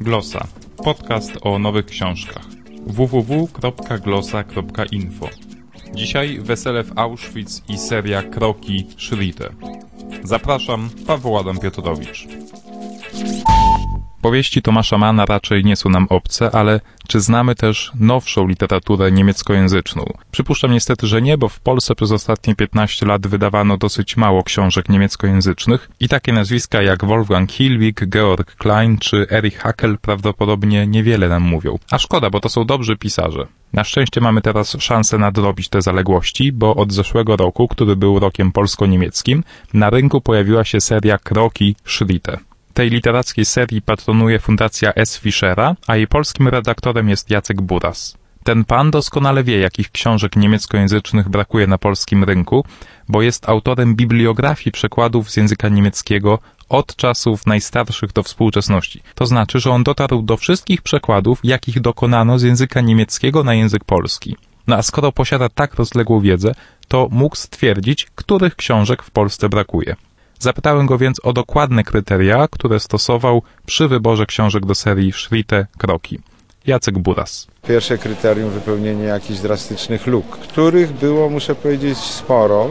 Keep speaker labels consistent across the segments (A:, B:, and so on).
A: Glosa. Podcast o nowych książkach. www.glosa.info Dzisiaj wesele w Auschwitz i seria Kroki Szrite. Zapraszam, Paweł Adam Piotrowicz. Powieści Tomasza Mana raczej nie są nam obce, ale czy znamy też nowszą literaturę niemieckojęzyczną? Przypuszczam niestety, że nie, bo w Polsce przez ostatnie 15 lat wydawano dosyć mało książek niemieckojęzycznych i takie nazwiska jak Wolfgang Hilwig, Georg Klein czy Erich Hackel prawdopodobnie niewiele nam mówią. A szkoda, bo to są dobrzy pisarze. Na szczęście mamy teraz szansę nadrobić te zaległości, bo od zeszłego roku, który był rokiem polsko-niemieckim, na rynku pojawiła się seria Kroki Schritte. Tej literackiej serii patronuje Fundacja S. Fischera, a jej polskim redaktorem jest Jacek Buras. Ten pan doskonale wie, jakich książek niemieckojęzycznych brakuje na polskim rynku, bo jest autorem bibliografii przekładów z języka niemieckiego od czasów najstarszych do współczesności. To znaczy, że on dotarł do wszystkich przekładów, jakich dokonano z języka niemieckiego na język polski. No a skoro posiada tak rozległą wiedzę, to mógł stwierdzić, których książek w Polsce brakuje. Zapytałem go więc o dokładne kryteria, które stosował przy wyborze książek do serii Szrite Kroki. Jacek Buras.
B: Pierwsze kryterium wypełnienie jakichś drastycznych luk, których było, muszę powiedzieć, sporo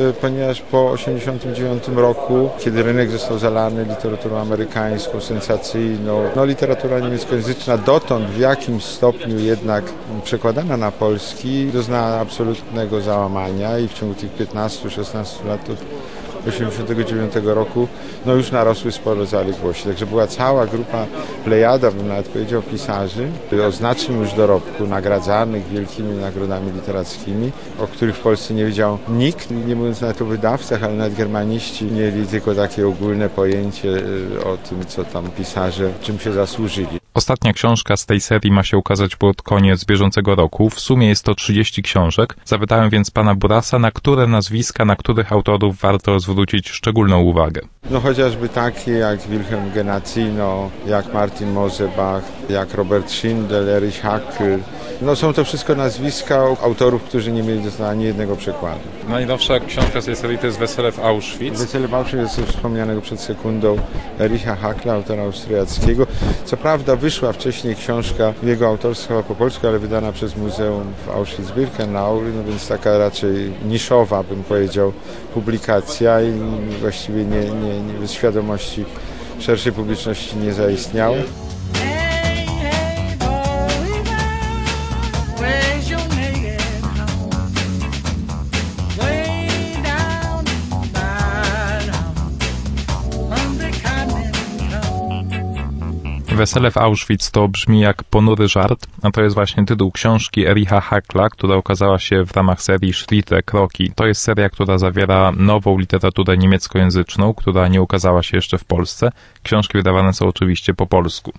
B: y, ponieważ po 1989 roku, kiedy rynek został zalany literaturą amerykańską, sensacyjną, no literatura niemieckojęzyczna dotąd w jakimś stopniu jednak przekładana na polski doznała absolutnego załamania i w ciągu tych 15-16 lat 1989 roku, no już narosły sporo zaległości. Także była cała grupa plejada, bym nawet powiedział, pisarzy o znacznym już dorobku, nagradzanych wielkimi nagrodami literackimi, o których w Polsce nie wiedział nikt, nie mówiąc nawet o wydawcach, ale nawet germaniści mieli tylko takie ogólne pojęcie y, o tym, co tam pisarze, czym się zasłużyli.
A: Ostatnia książka z tej serii ma się ukazać pod koniec bieżącego roku. W sumie jest to 30 książek. Zapytałem więc pana Burasa, na które nazwiska, na których autorów warto zwrócić szczególną uwagę.
B: No chociażby takie jak Wilhelm Genacino, jak Martin Mosebach, jak Robert Schindel, Erich Hackl. No są to wszystko nazwiska autorów, którzy nie mieli ani jednego przekładu.
A: Najnowsza książka z tej serii to jest Wesele w Auschwitz.
B: Wesele w Auschwitz jest wspomnianego przed sekundą Ericha Hackla, autora austriackiego. Co prawda wyszła wcześniej książka jego autorstwa po polsku, ale wydana przez Muzeum w Auschwitz-Birkenau, no więc taka raczej niszowa, bym powiedział, publikacja i właściwie nie, nie, nie świadomości szerszej publiczności nie zaistniała.
A: Wesele w Auschwitz to brzmi jak ponury żart, a to jest właśnie tytuł książki Ericha Hackla, która ukazała się w ramach serii Schritte Kroki. To jest seria, która zawiera nową literaturę niemieckojęzyczną, która nie ukazała się jeszcze w Polsce. Książki wydawane są oczywiście po polsku.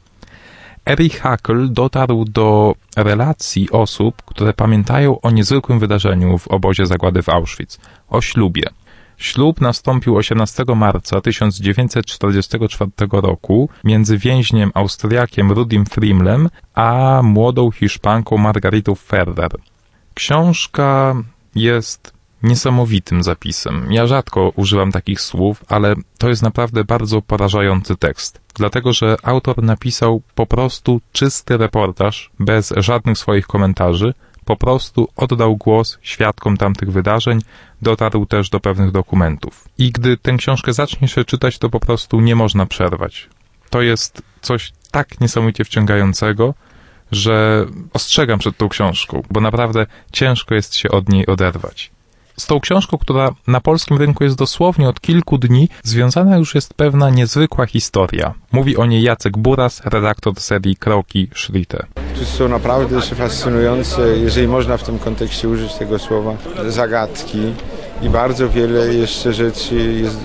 A: Erich Hackl dotarł do relacji osób, które pamiętają o niezwykłym wydarzeniu w obozie zagłady w Auschwitz, o ślubie. Ślub nastąpił 18 marca 1944 roku między więźniem Austriakiem Rudim Frimlem a młodą Hiszpanką Margaritą Ferrer. Książka jest niesamowitym zapisem. Ja rzadko używam takich słów, ale to jest naprawdę bardzo porażający tekst. Dlatego, że autor napisał po prostu czysty reportaż, bez żadnych swoich komentarzy, po prostu oddał głos świadkom tamtych wydarzeń, dotarł też do pewnych dokumentów. I gdy tę książkę zacznie się czytać, to po prostu nie można przerwać. To jest coś tak niesamowicie wciągającego, że ostrzegam przed tą książką, bo naprawdę ciężko jest się od niej oderwać. Z tą książką, która na polskim rynku jest dosłownie od kilku dni, związana już jest pewna niezwykła historia. Mówi o niej Jacek Buras, redaktor serii Kroki Schritte.
B: Są naprawdę fascynujące, jeżeli można w tym kontekście użyć tego słowa, zagadki i bardzo wiele jeszcze rzeczy jest,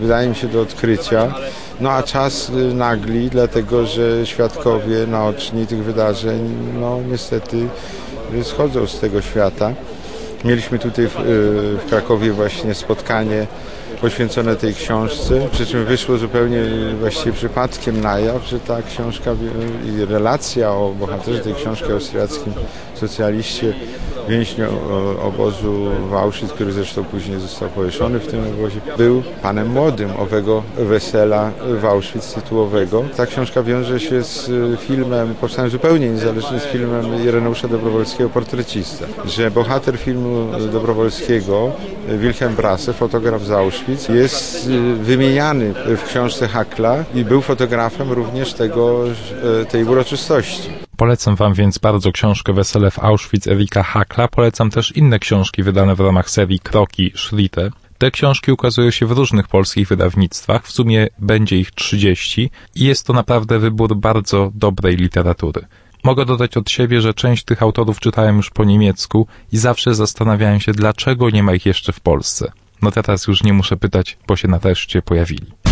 B: wydaje mi się, do odkrycia. No a czas nagli, dlatego że świadkowie naoczni tych wydarzeń, no niestety schodzą z tego świata. Mieliśmy tutaj w, w Krakowie właśnie spotkanie poświęcone tej książce, przy czym wyszło zupełnie właściwie przypadkiem na jaw, że ta książka i relacja o bohaterze tej książki austriackim socjaliście więźniu obozu w Auschwitz, który zresztą później został powieszony w tym obozie, był panem młodym owego wesela w Auschwitz tytułowego. Ta książka wiąże się z filmem, powstałem zupełnie niezależnie z filmem Ireneusza Dobrowolskiego, Portrecista, że bohater filmu Dobrowolskiego, Wilhelm Brasse, fotograf z Auschwitz, jest wymieniany w książce Hakla i był fotografem również tego, tej uroczystości.
A: Polecam Wam więc bardzo książkę Wesele w Auschwitz Erika Hakla. Polecam też inne książki wydane w ramach serii Kroki Schlitte. Te książki ukazują się w różnych polskich wydawnictwach, w sumie będzie ich 30 i jest to naprawdę wybór bardzo dobrej literatury. Mogę dodać od siebie, że część tych autorów czytałem już po niemiecku i zawsze zastanawiałem się, dlaczego nie ma ich jeszcze w Polsce. No teraz już nie muszę pytać, bo się nareszcie pojawili.